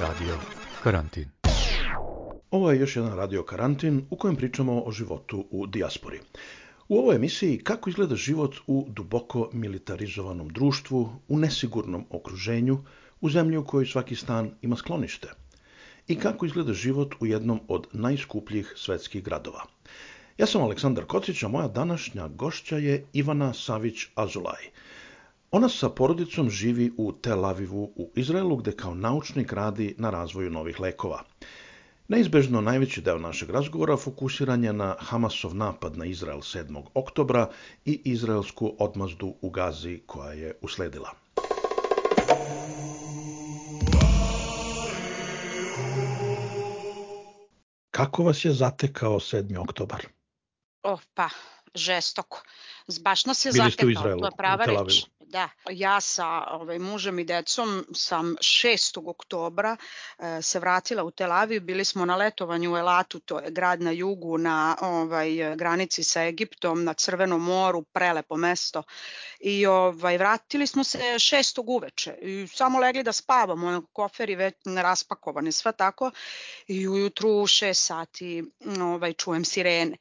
Radio Karantin. Ovo je još jedan radio karantin u kojem pričamo o životu u dijaspori. U ovoj emisiji kako izgleda život u duboko militarizovanom društvu, u nesigurnom okruženju, u zemlji u kojoj svaki stan ima sklonište. I kako izgleda život u jednom od najskupljih svetskih gradova. Ja sam Aleksandar Kocić, a moja današnja gošća je Ivana Savić-Azulaj. Ona sa porodicom živi u Tel Avivu u Izraelu, gde kao naučnik radi na razvoju novih lekova. Neizbežno najveći deo našeg razgovora fokusiran je na Hamasov napad na Izrael 7. oktobra i izraelsku odmazdu u Gazi koja je usledila. Kako vas je zatekao 7. oktobar? O, pa, žestoko. Baš nas je Bili zatekao, to je prava reč. Da, ja sa ovaj, mužem i decom sam 6. oktobra e, se vratila u Tel Aviv, bili smo na letovanju u Elatu, to je grad na jugu na ovaj, granici sa Egiptom, na Crvenom moru, prelepo mesto. I ovaj, vratili smo se 6. uveče i samo legli da spavamo, koferi već raspakovani, sve tako. I ujutru u 6 sati ovaj, čujem sirene.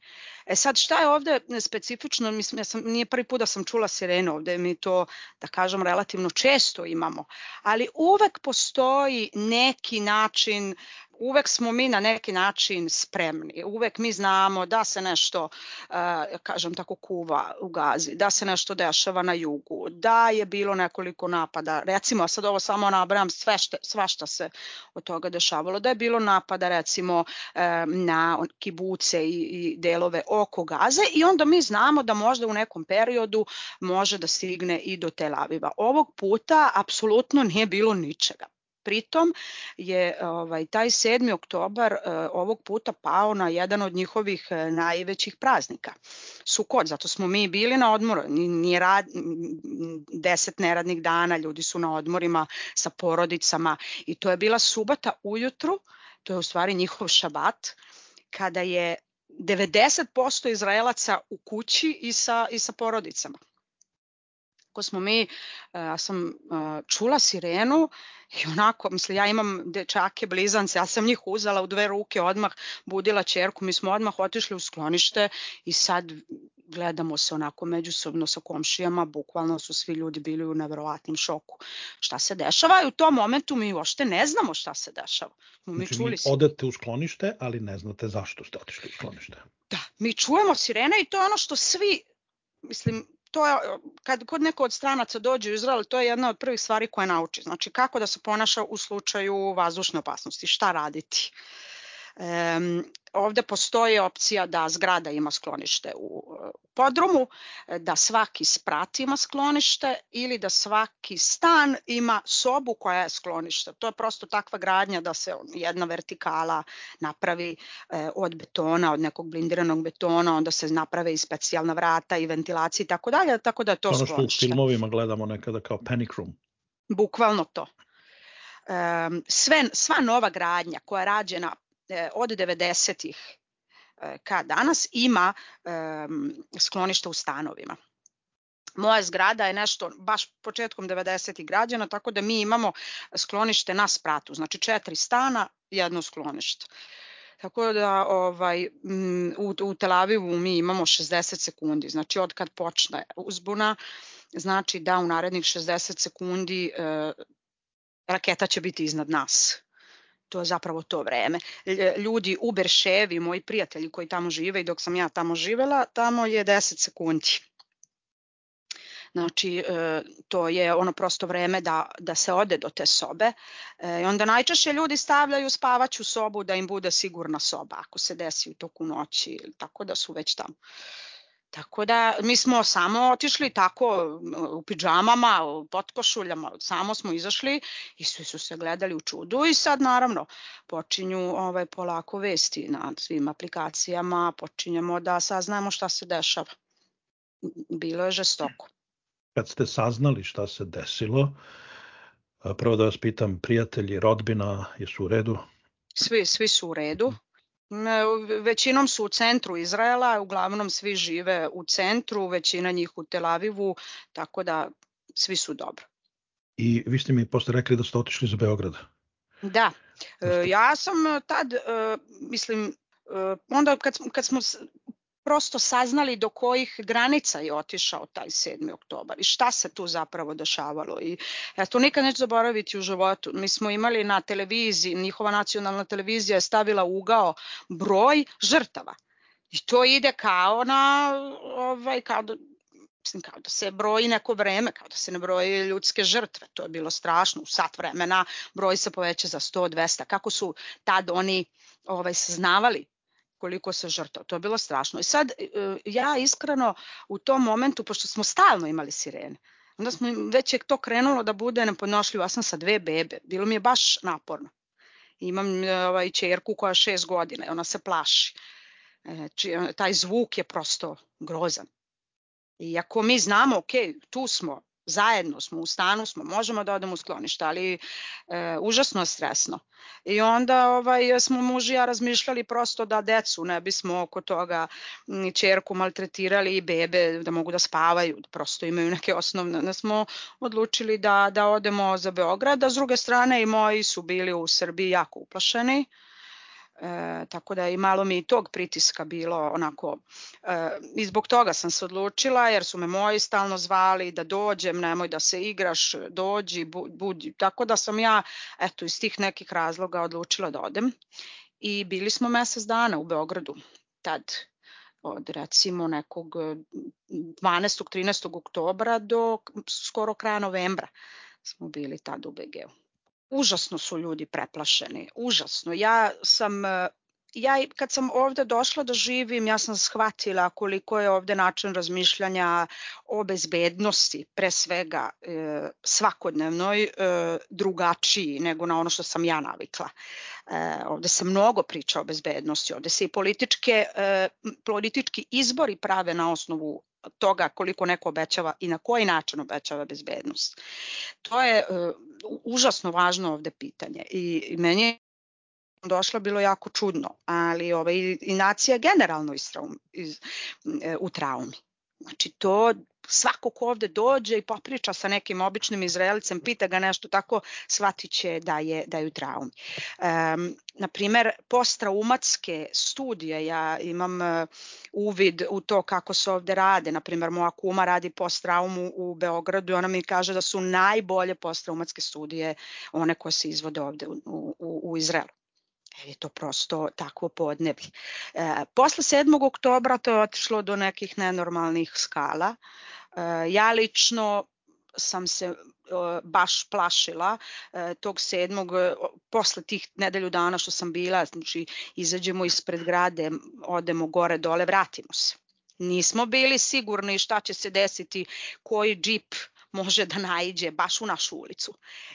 E sad šta je ovde specifično, mislim ja sam nije prvi put da sam čula sirenu, ovde mi to da kažem relativno često imamo, ali uvek postoji neki način uvek smo mi na neki način spremni. Uvek mi znamo da se nešto, eh, kažem tako, kuva u Gazi, da se nešto dešava na jugu, da je bilo nekoliko napada. Recimo, sad ovo samo nabram sve šta, svašta se od toga dešavalo. Da je bilo napada, recimo, eh, na kibuce i, i delove oko Gaze i onda mi znamo da možda u nekom periodu može da stigne i do Tel Aviva. Ovog puta apsolutno nije bilo ničega. Pritom je ovaj, taj 7. oktobar uh, ovog puta pao na jedan od njihovih uh, najvećih praznika. Sukot, zato smo mi bili na odmoru, nije rad, deset neradnih dana, ljudi su na odmorima sa porodicama i to je bila subota ujutru, to je u stvari njihov šabat, kada je 90% Izraelaca u kući i sa, i sa porodicama kako smo mi, ja sam čula sirenu i onako, misli, ja imam dečake, blizance, ja sam njih uzela u dve ruke, odmah budila čerku, mi smo odmah otišli u sklonište i sad gledamo se onako međusobno sa komšijama, bukvalno su svi ljudi bili u nevrovatnom šoku. Šta se dešava i u tom momentu mi uopšte ne znamo šta se dešava. Mi znači, čuli mi odete u sklonište, ali ne znate zašto ste otišli u sklonište. Da, mi čujemo sirene i to je ono što svi, mislim, to je, kad kod neko od stranaca dođe u Izrael, to je jedna od prvih stvari koje nauči. Znači kako da se ponaša u slučaju vazdušne opasnosti, šta raditi. Ovde postoji opcija da zgrada ima sklonište u podrumu, da svaki sprat ima sklonište ili da svaki stan ima sobu koja je sklonište. To je prosto takva gradnja da se jedna vertikala napravi e, od betona, od nekog blindiranog betona, onda se naprave i specijalna vrata i ventilacija i tako dalje, tako da je to ono sklonište. Ono što u filmovima gledamo nekada kao panic room. Bukvalno to. Um, sve, sva nova gradnja koja je rađena E, od 90-ih e, ka danas ima skloništa u stanovima. Moja zgrada je nešto baš početkom 90-ih građana, tako da mi imamo sklonište na spratu, znači četiri stana, jedno sklonište. Tako da ovaj, u, u Tel Avivu mi imamo 60 sekundi, znači od kad počne uzbuna, znači da u narednih 60 sekundi e, raketa će biti iznad nas to je zapravo to vreme. Ljudi u Berševi, moji prijatelji koji tamo žive i dok sam ja tamo živela, tamo je 10 sekundi. Znači, e, to je ono prosto vreme da, da se ode do te sobe. E, I onda najčešće ljudi stavljaju spavaću sobu da im bude sigurna soba ako se desi u toku noći, tako da su već tamo. Tako da mi smo samo otišli tako u pidžamama, u potkošuljama, samo smo izašli i svi su se gledali u čudu i sad naravno počinju ovaj, polako vesti na svim aplikacijama, počinjemo da saznajemo šta se dešava. Bilo je žestoko. Kad ste saznali šta se desilo, prvo da vas pitam, prijatelji, rodbina, jesu u redu? Svi, svi su u redu. Većinom su u centru Izraela, uglavnom svi žive u centru, većina njih u Tel Avivu, tako da svi su dobro. I vi ste mi posle rekli da ste otišli za Beograd. Da, e, ja sam tad, e, mislim, e, onda kad, kad smo prosto saznali do kojih granica je otišao taj 7. oktobar i šta se tu zapravo dešavalo. I ja to nikad neću zaboraviti u životu. Mi smo imali na televiziji, njihova nacionalna televizija je stavila ugao broj žrtava. I to ide kao na, ovaj, kao da, mislim, kao da se broji neko vreme, kao da se ne broji ljudske žrtve. To je bilo strašno. U sat vremena broj se poveća za 100, 200. Kako su tad oni ovaj, saznavali koliko se žrtava. To je bilo strašno. I sad e, ja iskreno u tom momentu, pošto smo stalno imali sirene, onda smo već je to krenulo da bude nepodnošljivo. Ja sam sa dve bebe. Bilo mi je baš naporno. Imam e, ovaj, čerku koja je šest godina ona se plaši. E, či, taj zvuk je prosto grozan. I ako mi znamo, ok, tu smo, zajedno smo, u stanu smo, možemo da odemo u sklonište, ali e, užasno stresno. I onda ovaj, smo muž i ja razmišljali prosto da decu ne bismo oko toga ni čerku maltretirali i bebe da mogu da spavaju, da prosto imaju neke osnovne. Da smo odlučili da, da odemo za Beograd, a s druge strane i moji su bili u Srbiji jako uplašeni. E, tako da i malo mi i tog pritiska bilo onako e, i zbog toga sam se odlučila jer su me moji stalno zvali da dođem, nemoj da se igraš, dođi, budi. Tako da sam ja eto iz tih nekih razloga odlučila da odem i bili smo mesec dana u Beogradu tad od recimo nekog 12. 13. oktobra do skoro kraja novembra smo bili tad u BG-u užasno su ljudi preplašeni, užasno. Ja sam e, ja kad sam ovde došla da živim, ja sam shvatila koliko je ovde način razmišljanja o bezbednosti, pre svega e, svakodnevnoj, e, drugačiji nego na ono što sam ja navikla. Ovde se mnogo priča o bezbednosti, ovde se i političke, politički izbori prave na osnovu toga koliko neko obećava i na koji način obećava bezbednost. To je užasno važno ovde pitanje i, meni je došla bilo jako čudno, ali ovaj, i nacija generalno iz, iz, e, u traumi. Znači to svako ko ovde dođe i popriča sa nekim običnim Izraelicem, pita ga nešto tako, shvatit će da je, da je u traumi. Um, naprimer, posttraumatske studije, ja imam uh, uvid u to kako se ovde rade. Naprimer, moja kuma radi posttraumu u Beogradu i ona mi kaže da su najbolje posttraumatske studije one koje se izvode ovde u, u, u Izraelu je to prosto takvo podneblje. E, posle 7. oktobra to je otišlo do nekih nenormalnih skala. E, ja lično sam se e, baš plašila e, tog sedmog, e, posle tih nedelju dana što sam bila, znači izađemo ispred grade, odemo gore dole, vratimo se. Nismo bili sigurni šta će se desiti, koji džip može da naiđe baš u našu ulicu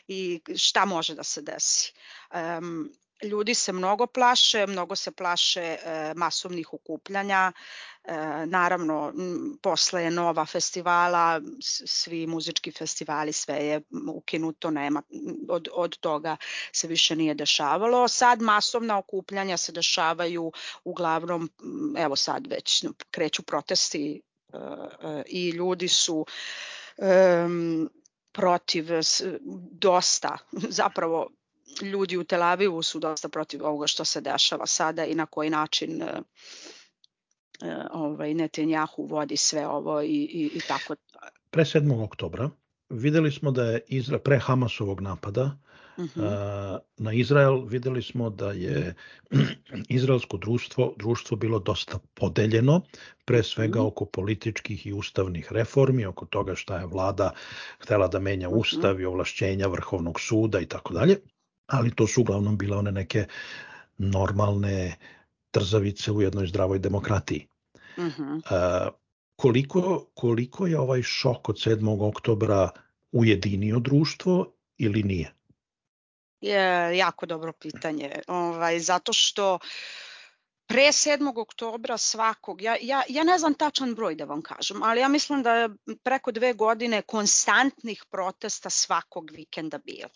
i šta može da se desi. Um, ljudi se mnogo plaše, mnogo se plaše e, masovnih okupljanja. E, naravno, posle Nova festivala, svi muzički festivali, sve je ukinuto, nema, od, od toga se više nije dešavalo. Sad masovna okupljanja se dešavaju uglavnom, evo sad već kreću protesti e, e, i ljudi su e, protiv dosta, zapravo ljudi u Tel Avivu su dosta protiv ovoga što se dešava sada i na koji način e, e, ovaj, Netanjahu vodi sve ovo i, i, i tako. Pre 7. oktobra videli smo da je Izra, pre Hamasovog napada uh mhm. -huh. na Izrael videli smo da je izraelsko društvo društvo bilo dosta podeljeno pre svega uh mhm. -huh. oko političkih i ustavnih reformi oko toga šta je vlada htela da menja mhm. ustav i ovlašćenja vrhovnog suda i tako dalje ali to su uglavnom bile one neke normalne trzavice u jednoj zdravoj demokratiji. Uh -huh. A, koliko, koliko je ovaj šok od 7. oktobra ujedinio društvo ili nije? Je jako dobro pitanje. Ovaj, zato što pre 7. oktobra svakog, ja, ja, ja ne znam tačan broj da vam kažem, ali ja mislim da je preko dve godine konstantnih protesta svakog vikenda bilo.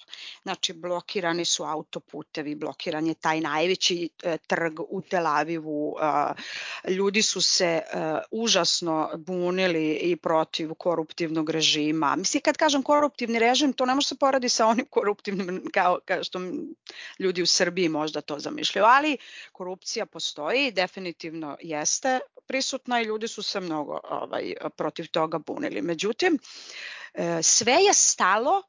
Znači, blokirani su autoputevi, blokiran je taj najveći e, trg u Tel Avivu, e, ljudi su se e, užasno bunili i protiv koruptivnog režima. Mislim, kad kažem koruptivni režim, to ne može se poradi sa onim koruptivnim kao, kao što ljudi u Srbiji možda to zamišljaju, ali korupcija postoji postoji, definitivno jeste prisutna i ljudi su se mnogo ovaj, protiv toga bunili. Međutim, e, sve je stalo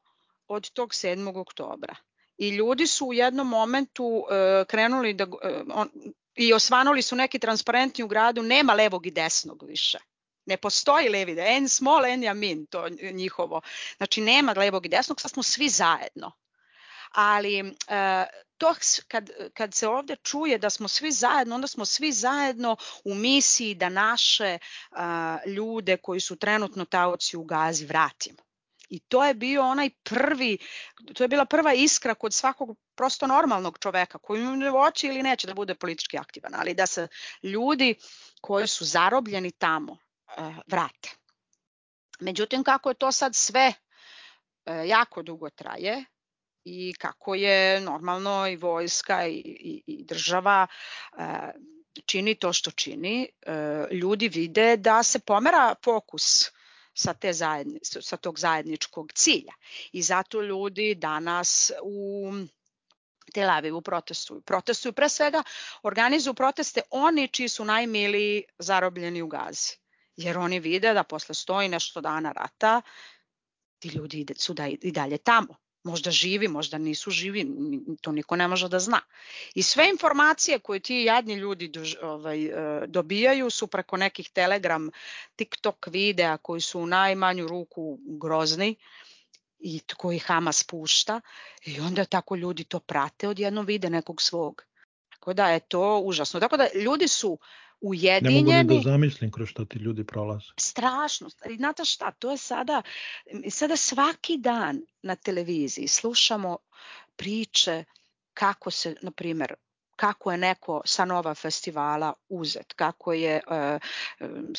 od tog 7. oktobra i ljudi su u jednom momentu e, krenuli da e, on, i osvanuli su neki transparentni u gradu, nema levog i desnog više. Ne postoji levi, en small, en jamin, to njihovo. Znači nema levog i desnog, sad smo svi zajedno. Ali to kad, kad se ovde čuje da smo svi zajedno, onda smo svi zajedno u misiji da naše a, ljude koji su trenutno taoci u gazi vratimo. I to je bio onaj prvi, to je bila prva iskra kod svakog prosto normalnog čoveka koji hoće ili neće da bude politički aktivan, ali da se ljudi koji su zarobljeni tamo uh, vrate. Međutim, kako je to sad sve uh, jako dugo traje, i kako je normalno i vojska i, i, i država e, čini to što čini, e, ljudi vide da se pomera fokus sa, te zajedni, sa tog zajedničkog cilja. I zato ljudi danas u Tel Avivu protestuju. Protestuju pre svega, organizuju proteste oni čiji su najmiliji zarobljeni u Gazi. Jer oni vide da posle stoji nešto dana rata ti ljudi su da i dalje tamo Možda živi, možda nisu živi, to niko ne može da zna. I sve informacije koje ti jadni ljudi dož, ovaj, e, dobijaju su preko nekih Telegram, TikTok videa koji su u najmanju ruku grozni i koji Hamas pušta i onda tako ljudi to prate odjedno vide nekog svog. Tako da je to užasno. Tako da ljudi su ujedinjeni. Ne mogu ni da zamislim kroz što ti ljudi prolaze. Strašno. I znate šta, to je sada, sada svaki dan na televiziji slušamo priče kako se, na primjer, kako je neko sa Nova festivala uzet, kako je e,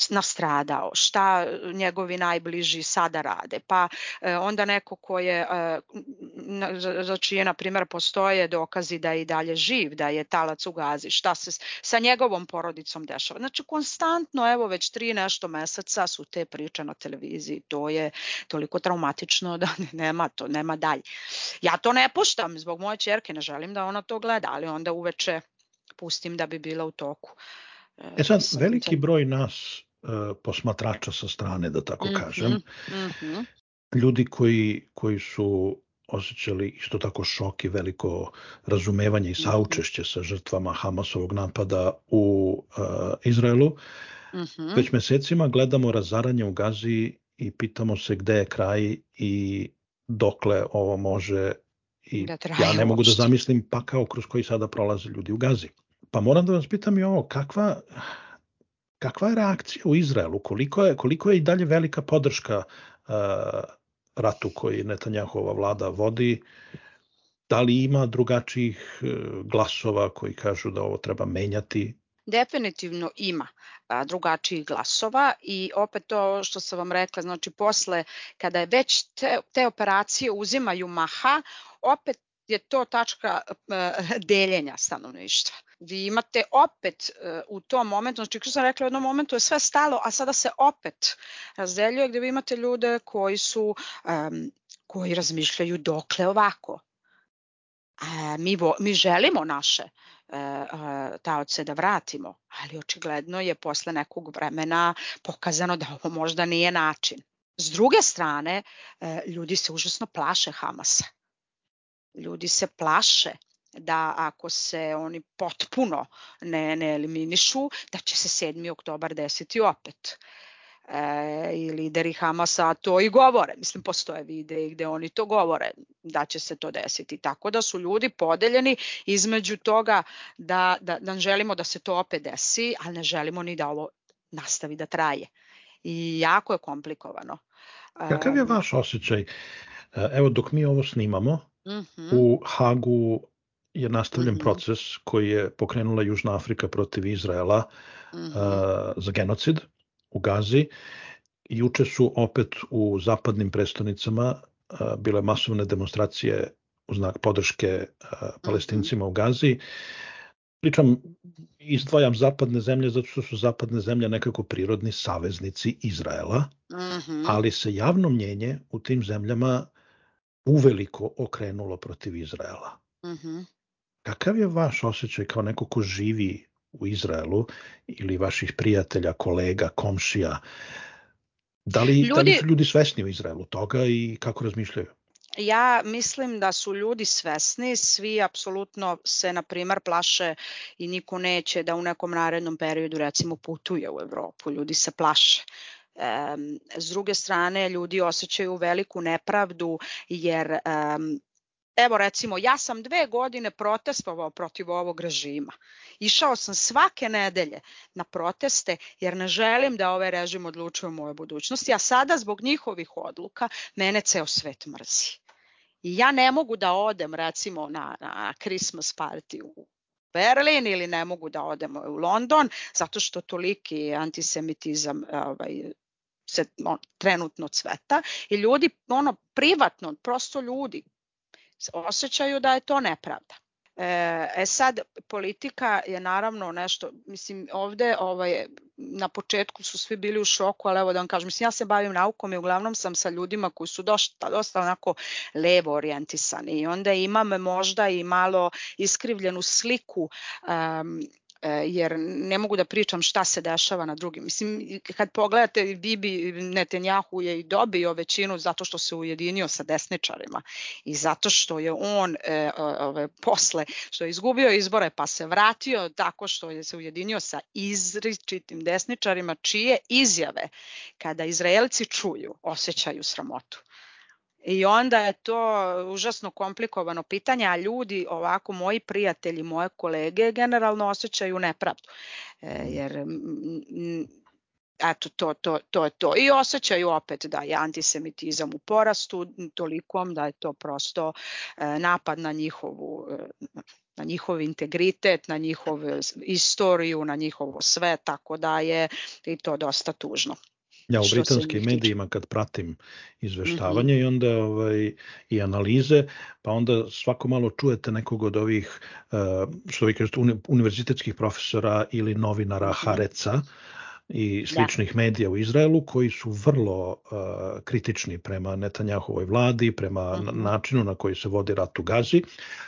nastradao, šta njegovi najbliži sada rade, pa e, onda neko ko je, e, za čije, na primjer, postoje dokazi da je i dalje živ, da je talac u gazi, šta se sa njegovom porodicom dešava. Znači, konstantno, evo, već tri nešto meseca su te priče na televiziji, to je toliko traumatično da nema to, nema dalje. Ja to ne puštam zbog moje čerke, ne želim da ona to gleda, ali onda uveče pustim da bi bila u toku. E, e sad, veliki broj nas uh, posmatrača sa strane, da tako mm -hmm, kažem, mm -hmm. ljudi koji, koji su osjećali isto tako šok i veliko razumevanje i mhm. saučešće sa žrtvama Hamasovog napada u uh, Izraelu. Mm -hmm. Već mesecima gledamo razaranje u Gazi i pitamo se gde je kraj i dokle ovo može i da ja ne mogu da zamislim pakao kroz koji sada prolaze ljudi u Gazi. Pa moram da vas pitam i ovo, kakva, kakva je reakcija u Izraelu? Koliko je, koliko je i dalje velika podrška uh, ratu koji Netanjahova vlada vodi? Da li ima drugačijih uh, glasova koji kažu da ovo treba menjati? Definitivno ima drugačijih glasova i opet to što sam vam rekla, znači posle kada je već te, te operacije uzimaju maha, opet je to tačka deljenja stanovništva. Vi imate opet e, u tom momentu, znači kao sam rekla u jednom momentu je sve stalo, a sada se opet razdeljuje gde vi imate ljude koji su, um, koji razmišljaju dokle ovako. E, mi, vo, mi želimo naše e, taoce da vratimo, ali očigledno je posle nekog vremena pokazano da ovo možda nije način. S druge strane, ljudi se užasno plaše Hamasa ljudi se plaše da ako se oni potpuno ne, ne eliminišu, da će se 7. oktobar desiti opet. E, I lideri Hamasa to i govore. Mislim, postoje videi gde oni to govore da će se to desiti. Tako da su ljudi podeljeni između toga da, da, da želimo da se to opet desi, ali ne želimo ni da ovo nastavi da traje. I jako je komplikovano. Kakav je vaš osjećaj? E, evo, dok mi ovo snimamo, -hmm. U Hagu je nastavljen mm -hmm. proces koji je pokrenula Južna Afrika protiv Izraela mm -hmm. uh, za genocid u Gazi. Juče su opet u zapadnim prestonicama uh, bile masovne demonstracije u znak podrške uh, palestincima mm -hmm. u Gazi. Pričam, izdvajam zapadne zemlje zato što su zapadne zemlje nekako prirodni saveznici Izraela, mm -hmm. ali se javno mnjenje u tim zemljama uveliko okrenulo protiv Izraela. Mm -hmm. Kakav je vaš osjećaj kao neko ko živi u Izraelu ili vaših prijatelja, kolega, komšija? Da li, ljudi... da li su ljudi svesni u Izraelu toga i kako razmišljaju? Ja mislim da su ljudi svesni, svi apsolutno se na primer plaše i niko neće da u nekom narednom periodu recimo putuje u Evropu, ljudi se plaše. Um, s druge strane, ljudi osjećaju veliku nepravdu jer um, Evo recimo, ja sam dve godine protestovao protiv ovog režima. Išao sam svake nedelje na proteste jer ne želim da ovaj režim odlučuje o mojoj budućnosti, a sada zbog njihovih odluka mene ceo svet mrzi. I ja ne mogu da odem recimo na, na Christmas party u Berlin ili ne mogu da odem u London zato što toliki antisemitizam ovaj, se on, trenutno cveta i ljudi ono privatno, prosto ljudi osjećaju da je to nepravda. E, e sad, politika je naravno nešto, mislim, ovde ovaj, na početku su svi bili u šoku, ali evo da vam kažem, mislim, ja se bavim naukom i uglavnom sam sa ljudima koji su dosta, dosta onako levo orijentisani i onda imam možda i malo iskrivljenu sliku um, jer ne mogu da pričam šta se dešava na drugim. Mislim, kad pogledate, Bibi Netanjahu je i dobio većinu zato što se ujedinio sa desničarima i zato što je on e, ove, posle, što je izgubio izbore pa se vratio tako što je se ujedinio sa izričitim desničarima čije izjave kada Izraelci čuju osjećaju sramotu. I onda je to užasno komplikovano pitanje, a ljudi, ovako moji prijatelji, moje kolege generalno osjećaju nepravdu. E, jer eto to, to, to je to. I osjećaju opet da je antisemitizam u porastu tolikom da je to prosto e, napad na njihovu e, na njihov integritet, na njihovu istoriju, na njihovo sve, tako da je i to dosta tužno. Ja u britanskim medijima kad pratim izveštavanje mm -hmm. i onda ovaj, i analize, pa onda svako malo čujete nekog od ovih, uh, što vi kažete, univerzitetskih profesora ili novinara. Hareca, i da. sličnih da. medija u Izraelu koji su vrlo uh, kritični prema Netanjahovoj vladi, prema uh mhm. -huh. načinu na koji se vodi rat u Gazi.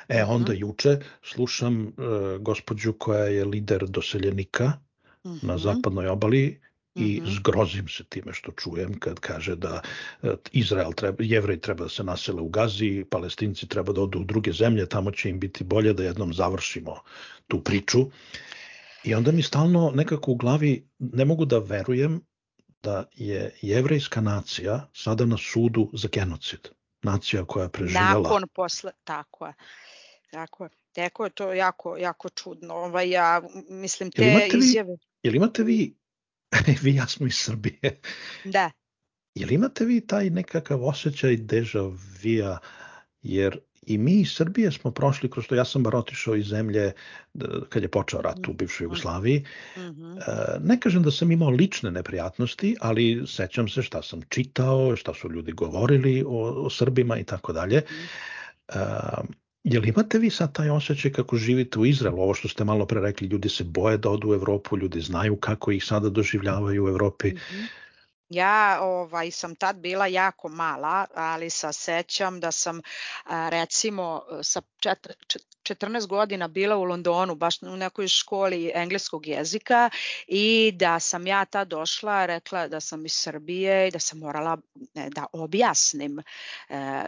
E onda uh -huh. juče slušam uh, gospođu koja je lider doseljenika uh -huh. na mhm. zapadnoj obali i mm -hmm. zgrozim se time što čujem kad kaže da e, Izrael treba, jevrej treba da se nasele u Gazi, palestinci treba da odu u druge zemlje, tamo će im biti bolje da jednom završimo tu priču. I onda mi stalno nekako u glavi ne mogu da verujem da je jevrejska nacija sada na sudu za genocid. Nacija koja je preživjela. Nakon posle, tako je. Tako je. Tako je to jako, jako čudno. Ovaj, ja mislim te jel vi, izjave... Jel imate vi vi ja smo iz Srbije. Da. Jel imate vi taj nekakav osjećaj deja vija, jer i mi iz Srbije smo prošli kroz to, ja sam bar otišao iz zemlje kad je počeo rat u bivšoj Jugoslaviji. Mm -hmm. Ne kažem da sam imao lične neprijatnosti, ali sećam se šta sam čitao, šta su ljudi govorili o, o Srbima i tako dalje. Mhm. Jel imate vi sad taj osjećaj kako živite u Izraelu? Ovo što ste malo pre rekli, ljudi se boje da odu u Evropu, ljudi znaju kako ih sada doživljavaju u Evropi. Mm -hmm. Ja ovaj, sam tad bila jako mala, ali sa sećam da sam recimo sa 14 godina bila u Londonu, baš u nekoj školi engleskog jezika i da sam ja ta došla, rekla da sam iz Srbije i da sam morala da objasnim e,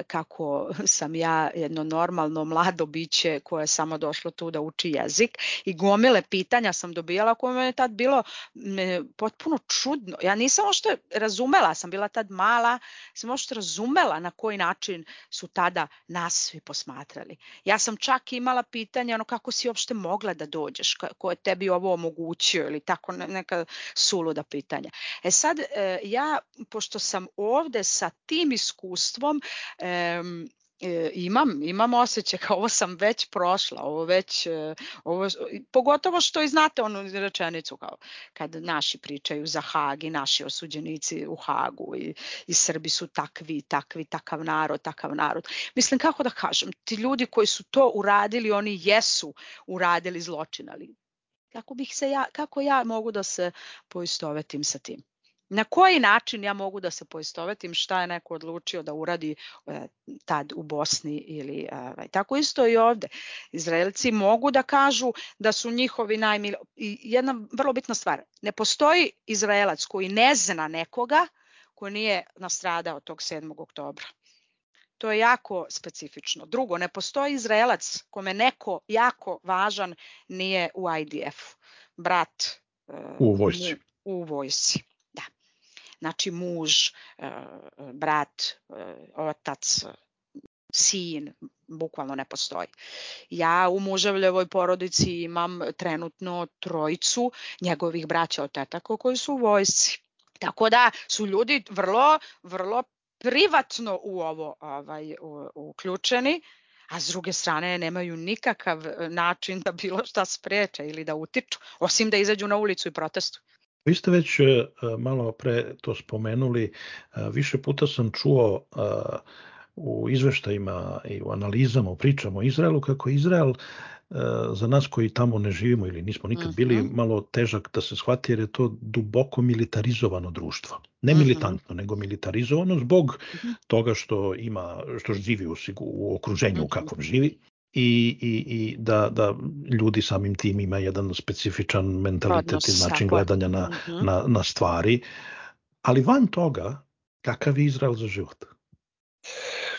kako sam ja jedno normalno mlado biće koje je samo došlo tu da uči jezik i gomile pitanja sam dobijala koje je tad bilo potpuno čudno. Ja nisam ošto razumela, sam bila tad mala, sam ošto razumela na koji način su tada nas svi posmatrali. Ja sam čak imala imala pitanja ono kako si uopšte mogla da dođeš, ko je tebi ovo omogućio ili tako neka suluda pitanja. E sad e, ja, pošto sam ovde sa tim iskustvom, E, imam, imam osjećaj kao ovo sam već prošla, ovo već, e, ovo, pogotovo što i znate onu rečenicu kao kad naši pričaju za Hag i naši osuđenici u Hagu i, i Srbi su takvi, takvi, takav narod, takav narod. Mislim kako da kažem, ti ljudi koji su to uradili, oni jesu uradili zločin, ali kako bih se ja, kako ja mogu da se poistovetim sa tim? Na koji način ja mogu da se poistovetim šta je neko odlučio da uradi e, tad u Bosni ili e, tako isto i ovde. Izraelci mogu da kažu da su njihovi najmili... I jedna vrlo bitna stvar, ne postoji Izraelac koji ne zna nekoga ko nije nastradao tog 7. oktobra. To je jako specifično. Drugo, ne postoji Izraelac kome neko jako važan nije u IDF-u. Brat e, u vojsci. U vojsci. Znači muž, e, brat, e, otac, sin, bukvalno ne postoji. Ja u muževljevoj porodici imam trenutno trojicu njegovih braća od tetako koji su u vojsci. Tako da su ljudi vrlo, vrlo privatno u ovo ovaj, uključeni, a s druge strane nemaju nikakav način da bilo šta spreče ili da utiču, osim da izađu na ulicu i protestuju. Vi ste već e, malo pre to spomenuli, e, više puta sam čuo e, u izveštajima i u analizama, u pričama o Izraelu, kako Izrael za nas koji tamo ne živimo ili nismo nikad bili, mhm. malo težak da se shvati jer je to duboko militarizovano društvo. Ne mhm. militantno, nego militarizovano zbog mhm. toga što ima, što živi u, u okruženju u kakvom živi i, i, i da, da ljudi samim tim ima jedan specifičan mentalitet Odnos, i način tako. gledanja na, mm -hmm. na, na stvari. Ali van toga, kakav je Izrael za život?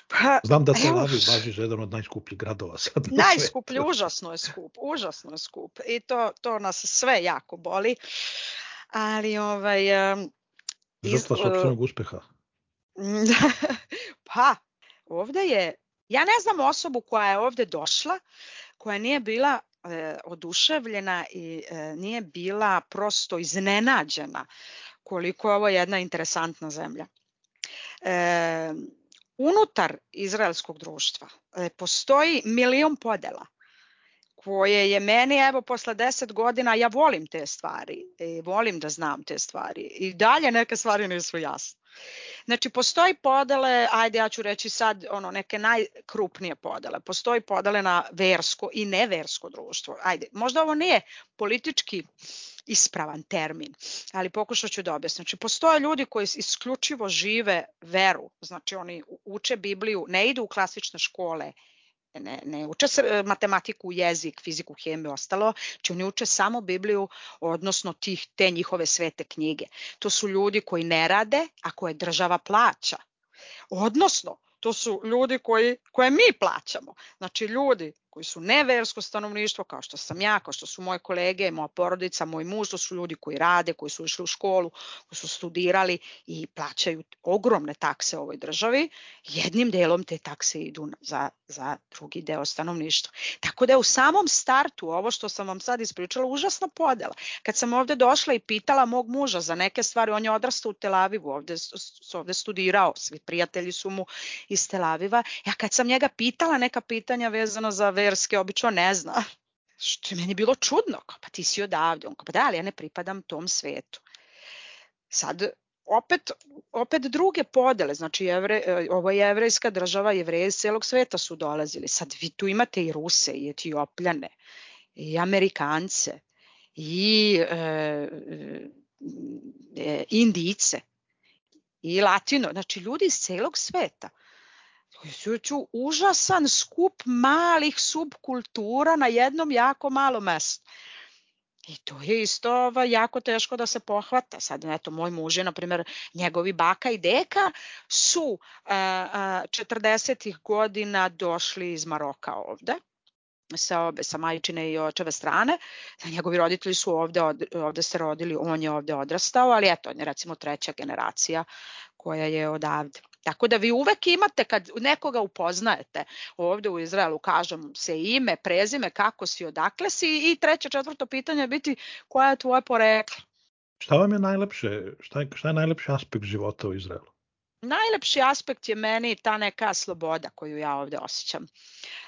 Pa, Znam da Tel Aviv važi za jedan od najskupljih gradova sad. Najskuplji, užasno je skup, užasno je skup. I to, to nas sve jako boli. Ali ovaj... Um, Žrtva sobstvenog uspeha. pa, ovde je Ja ne znam osobu koja je ovde došla, koja nije bila e, oduševljena i e, nije bila prosto iznenađena koliko je ovo jedna interesantna zemlja. E, unutar izraelskog društva e, postoji milion podela koje je meni, evo, posle deset godina, ja volim te stvari i volim da znam te stvari i dalje neke stvari nisu jasne. Znači, postoji podele, ajde ja ću reći sad ono, neke najkrupnije podele. Postoji podele na versko i neversko društvo. Ajde, možda ovo nije politički ispravan termin, ali pokušat ću da objasnim. Znači, postoje ljudi koji isključivo žive veru, znači oni uče Bibliju, ne idu u klasične škole, ne, ne uče e, matematiku, jezik, fiziku, hemiju, ostalo, znači oni uče samo Bibliju, odnosno tih, te njihove svete knjige. To su ljudi koji ne rade, a koje država plaća. Odnosno, to su ljudi koji, koje mi plaćamo. Znači ljudi koji su neversko stanovništvo, kao što sam ja, kao što su moje kolege, moja porodica, moj muž, to su ljudi koji rade, koji su išli u školu, koji su studirali i plaćaju ogromne takse ovoj državi. Jednim delom te takse idu za, za drugi deo stanovništva. Tako da je u samom startu, ovo što sam vam sad ispričala, užasna podela. Kad sam ovde došla i pitala mog muža za neke stvari, on je odrastao u Tel Avivu, ovde, ovde studirao, svi prijatelji su mu iz Tel Aviva. Ja kad sam njega pitala neka pitanja vezano za verske, obično ne zna. Što je meni bilo čudno, kao, pa ti si odavde. On kao, pa da, ali ja ne pripadam tom svetu. Sad, opet, opet druge podele, znači jevre, ovo je jevrejska država, jevreje iz celog sveta su dolazili. Sad vi tu imate i Ruse, i Etiopljane, i Amerikance, i e, e, Indice, i Latino, znači ljudi iz celog sveta ću užasan skup malih subkultura na jednom jako malom mestu. I to je isto ova, jako teško da se pohvata. Sad, eto, moj muž je, na primjer, njegovi baka i deka su a, a, 40. godina došli iz Maroka ovde sa obe, sa majčine i očeve strane. Njegovi roditelji su ovde, ovde se rodili, on je ovde odrastao, ali eto, on je recimo treća generacija koja je odavde. Tako da vi uvek imate kad nekoga upoznajete ovde u Izraelu, kažem se ime, prezime, kako si, odakle si i treće, četvrto pitanje biti koja je tvoje poreklo. Šta vam je najlepše, šta je, šta je najlepši aspekt života u Izraelu? najlepši aspekt je meni ta neka sloboda koju ja ovde osjećam.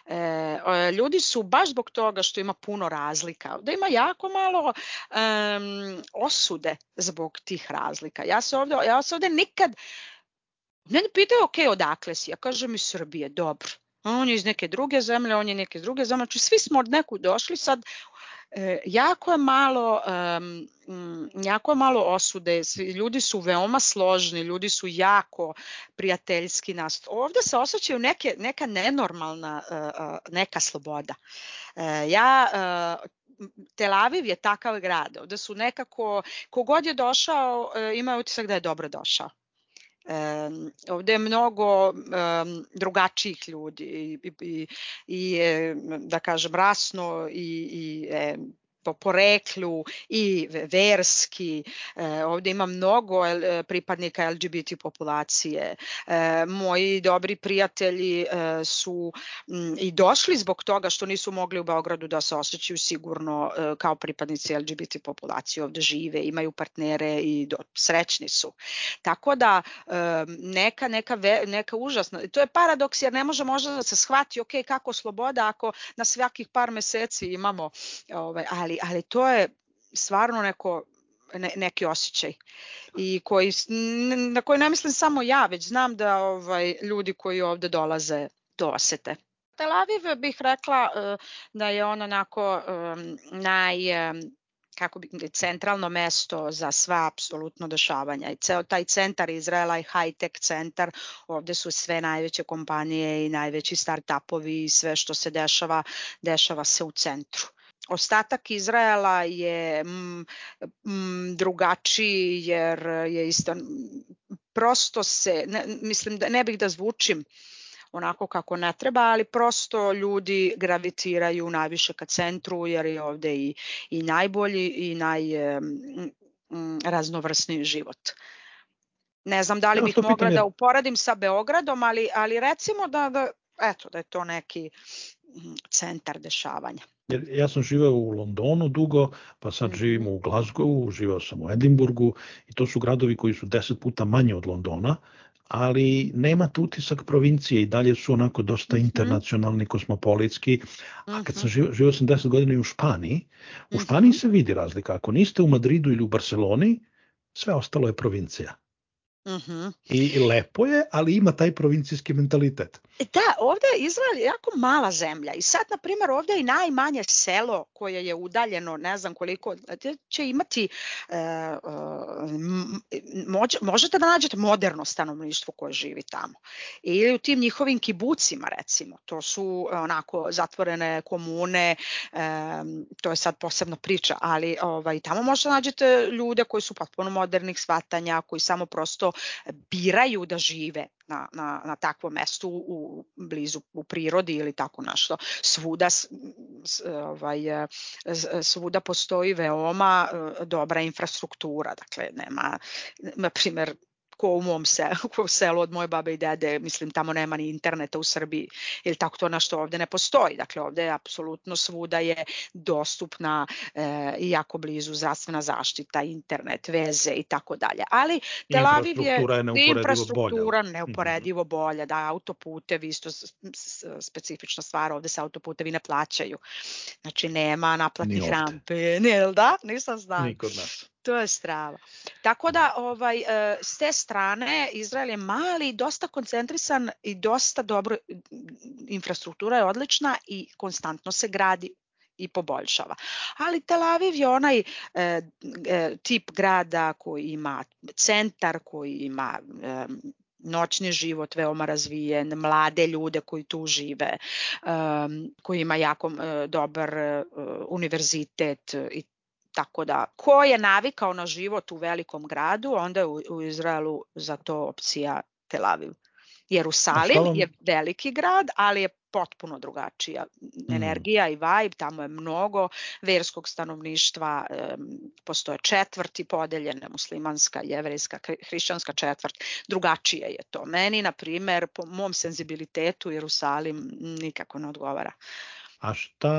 E, ljudi su baš zbog toga što ima puno razlika, da ima jako malo um, osude zbog tih razlika. Ja se ovde, ja se ovde nikad ne pitaju, ok, odakle si? Ja kažem iz Srbije, dobro. On je iz neke druge zemlje, on je neke druge zemlje, znači svi smo od neku došli, sad E, jako je malo um, jako je malo osude, ljudi su veoma složni, ljudi su jako prijateljski nas. Ovde se osjećaju neke, neka nenormalna uh, neka sloboda. Uh, ja uh, Tel Aviv je takav grad, ovde su nekako, kogod je došao, ima utisak da je dobro došao. Um, ovde je mnogo um, drugačijih ljudi i, i, i da kažem rasno i, i e, po poreklu i verski. E, ovde ima mnogo e, pripadnika LGBT populacije. E, moji dobri prijatelji su i došli zbog toga što nisu mogli u Beogradu da se osjećaju sigurno kao pripadnici LGBT populacije. Ovde žive, imaju partnere i do, srećni su. Tako da neka, neka, ve, neka užasna, to je paradoks jer ne može možda da se shvati ok, kako sloboda ako na svakih par meseci imamo, ovaj, ali ali, to je stvarno neko ne, neki osjećaj i koji, na koji ne mislim samo ja, već znam da ovaj, ljudi koji ovde dolaze to osete. Tel Aviv bih rekla uh, da je on onako um, naj um, kako bi centralno mesto za sva apsolutno dešavanja i ceo taj centar Izraela i high-tech centar, ovde su sve najveće kompanije i najveći start-upovi i sve što se dešava, dešava se u centru. Ostatak Izraela je mm, mm, drugačiji jer je isto prosto se ne, mislim da ne bih da zvučim onako kako ne treba, ali prosto ljudi gravitiraju najviše ka centru jer je ovde i, i najbolji i najraznovrsniji život. Ne znam da li bih mogla da uporadim sa Beogradom, ali, ali recimo da, da, eto, da je to neki centar dešavanja. Jer ja sam živeo u Londonu dugo, pa sad mhm. živim u Glasgowu, živeo sam u Edimburgu i to su gradovi koji su deset puta manje od Londona, ali nema tu utisak provincije i dalje su onako dosta -hmm. internacionalni, kosmopolitski. A kad sam mhm. živeo, živeo sam 10 godina i u Španiji, u mhm. Španiji se vidi razlika. Ako niste u Madridu ili u Barceloni, sve ostalo je provincija. Uh mhm. -huh. I lepo je, ali ima taj provincijski mentalitet. E, da, ovde je Izrael jako mala zemlja i sad, na primjer, ovde je i najmanje selo koje je udaljeno, ne znam koliko, će imati, e, e, možete da nađete moderno stanovništvo koje živi tamo. Ili u tim njihovim kibucima, recimo, to su onako zatvorene komune, e, to je sad posebna priča, ali ovaj, tamo možete da nađete ljude koji su potpuno modernih shvatanja, koji samo prosto biraju da žive na, na, na takvom mestu u blizu u prirodi ili tako nešto. Svuda ovaj svuda postoji veoma e, dobra infrastruktura, dakle nema na primer ko u mom selu, ko u selu od moje babe i dede, mislim tamo nema ni interneta u Srbiji ili tako to na što ovde ne postoji. Dakle ovde je apsolutno svuda je dostupna e, i jako blizu zdravstvena zaštita, internet, veze i tako dalje. Ali Tel Aviv je infrastruktura mhm. neuporedivo bolja, da autoputevi isto specifična stvar, ovde se autoputevi ne plaćaju. Znači nema naplatnih rampe, ne, da? Nisam znao. Nikod nas to je strava. Tako da ovaj e, s te strane Izrael je mali, dosta koncentrisan i dosta dobro infrastruktura je odlična i konstantno se gradi i poboljšava. Ali Tel Aviv je onaj e, e, tip grada koji ima centar, koji ima e, noćni život veoma razvijen, mlade ljude koji tu žive, um, koji ima jako dobar univerzitet i Tako da, ko je navikao na život u velikom gradu, onda je u, u Izraelu za to opcija Tel Aviv. Jerusalim vam... je veliki grad, ali je potpuno drugačija mm. energija i vibe, tamo je mnogo verskog stanovništva, postoje četvrti podeljene, muslimanska, jevrejska, hrišćanska četvrt, drugačije je to. Meni, na primer, po mom senzibilitetu Jerusalim nikako ne odgovara. A šta,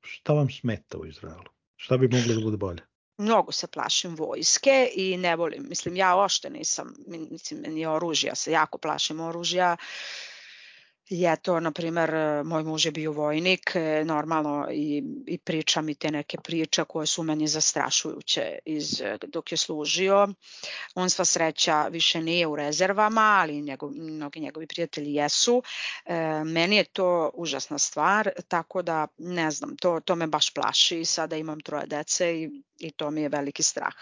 šta vam smeta u Izraelu? Šta bi moglo da bude bolje? mnogo se plašim vojske i ne volim, mislim ja ošte nisam, mislim ni oružja, se jako plašim oružja, I eto, na primer, moj muž je bio vojnik, e, normalno i, i priča mi te neke priče koje su meni zastrašujuće iz, dok je služio. On sva sreća više nije u rezervama, ali njegov, mnogi njegovi prijatelji jesu. E, meni je to užasna stvar, tako da ne znam, to, to me baš plaši. Sada imam troje dece i, i to mi je veliki strah.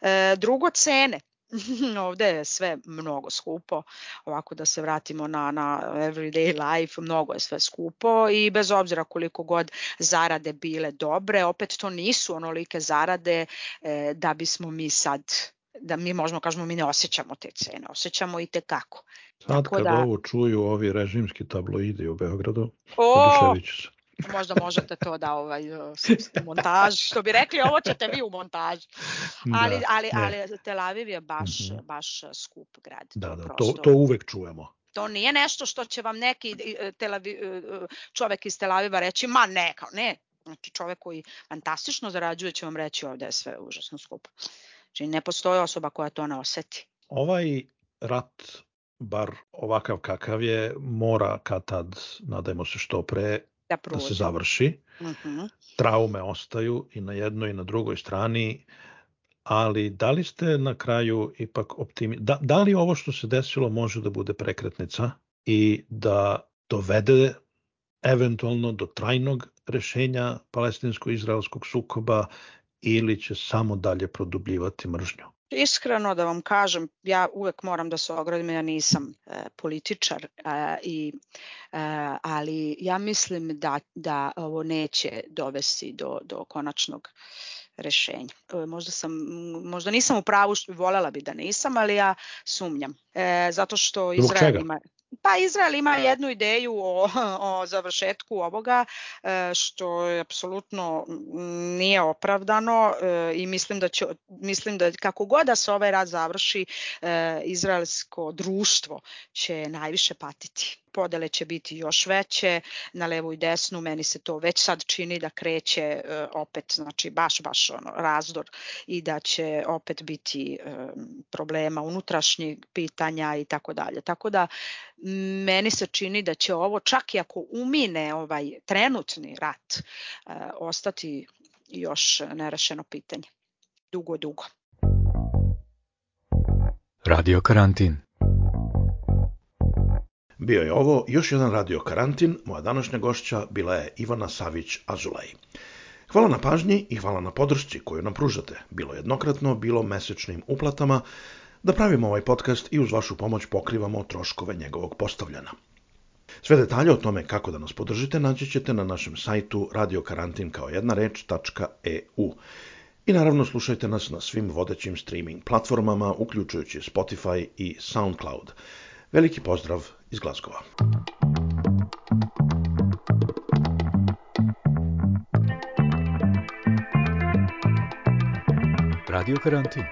E, drugo, cene ovde je sve mnogo skupo, ovako da se vratimo na, na everyday life, mnogo je sve skupo i bez obzira koliko god zarade bile dobre, opet to nisu onolike zarade e, da bismo mi sad da mi možemo kažemo mi ne osjećamo te cene, osjećamo i te kako. Sad Tako kad da, ovo čuju ovi režimski tabloidi u Beogradu, oduševit ću se. Možda možete to da ovaj montaž, što bi rekli, ovo ćete vi u montaž. Ali, da, ali, ali Tel Aviv je baš, mm -hmm. baš skup grad. Da, to da, to, to uvek čujemo. To nije nešto što će vam neki e, Tel Aviv, e, čovek iz Tel Aviva reći, ma ne, kao ne. Znači čovek koji fantastično zarađuje će vam reći ovde je sve užasno skupo. Znači ne postoji osoba koja to ne oseti. Ovaj rat bar ovakav kakav je, mora kad tad, nadajmo se što pre, da, da se završi. Uh mhm. -huh. Traume ostaju i na jednoj i na drugoj strani, ali da li ste na kraju ipak optimi... Da, da li ovo što se desilo može da bude prekretnica i da dovede eventualno do trajnog rešenja palestinsko-izraelskog sukoba ili će samo dalje produbljivati mržnju? Iskreno da vam kažem, ja uvek moram da se ogradim, ja nisam e, političar, e, i, e, ali ja mislim da, da ovo neće dovesti do, do konačnog rešenja. E, možda, sam, možda nisam u pravu, volela bi da nisam, ali ja sumnjam. E, zato što Izrael ima... Pa Izrael ima jednu ideju o, o završetku ovoga e, što je apsolutno nije opravdano e, i mislim da će mislim da kako god da se ovaj rat završi e, izraelsko društvo će najviše patiti podele će biti još veće na levu i desnu, meni se to već sad čini da kreće opet, znači baš, baš ono, razdor i da će opet biti problema unutrašnjih pitanja i tako dalje. Tako da meni se čini da će ovo čak i ako umine ovaj trenutni rat ostati još nerešeno pitanje. Dugo, dugo. Radio karantin. Bio je ovo još jedan radio karantin, moja današnja gošća bila je Ivana Savić-Azulaj. Hvala na pažnji i hvala na podršci koju nam pružate, bilo jednokratno, bilo mesečnim uplatama, da pravimo ovaj podcast i uz vašu pomoć pokrivamo troškove njegovog postavljanja. Sve detalje o tome kako da nas podržite naći ćete na našem sajtu radiokarantin kao jedna reč.eu. I naravno slušajte nas na svim vodećim streaming platformama, uključujući Spotify i SoundCloud. Veliki pozdrav iz Glazgova. Radio Karantin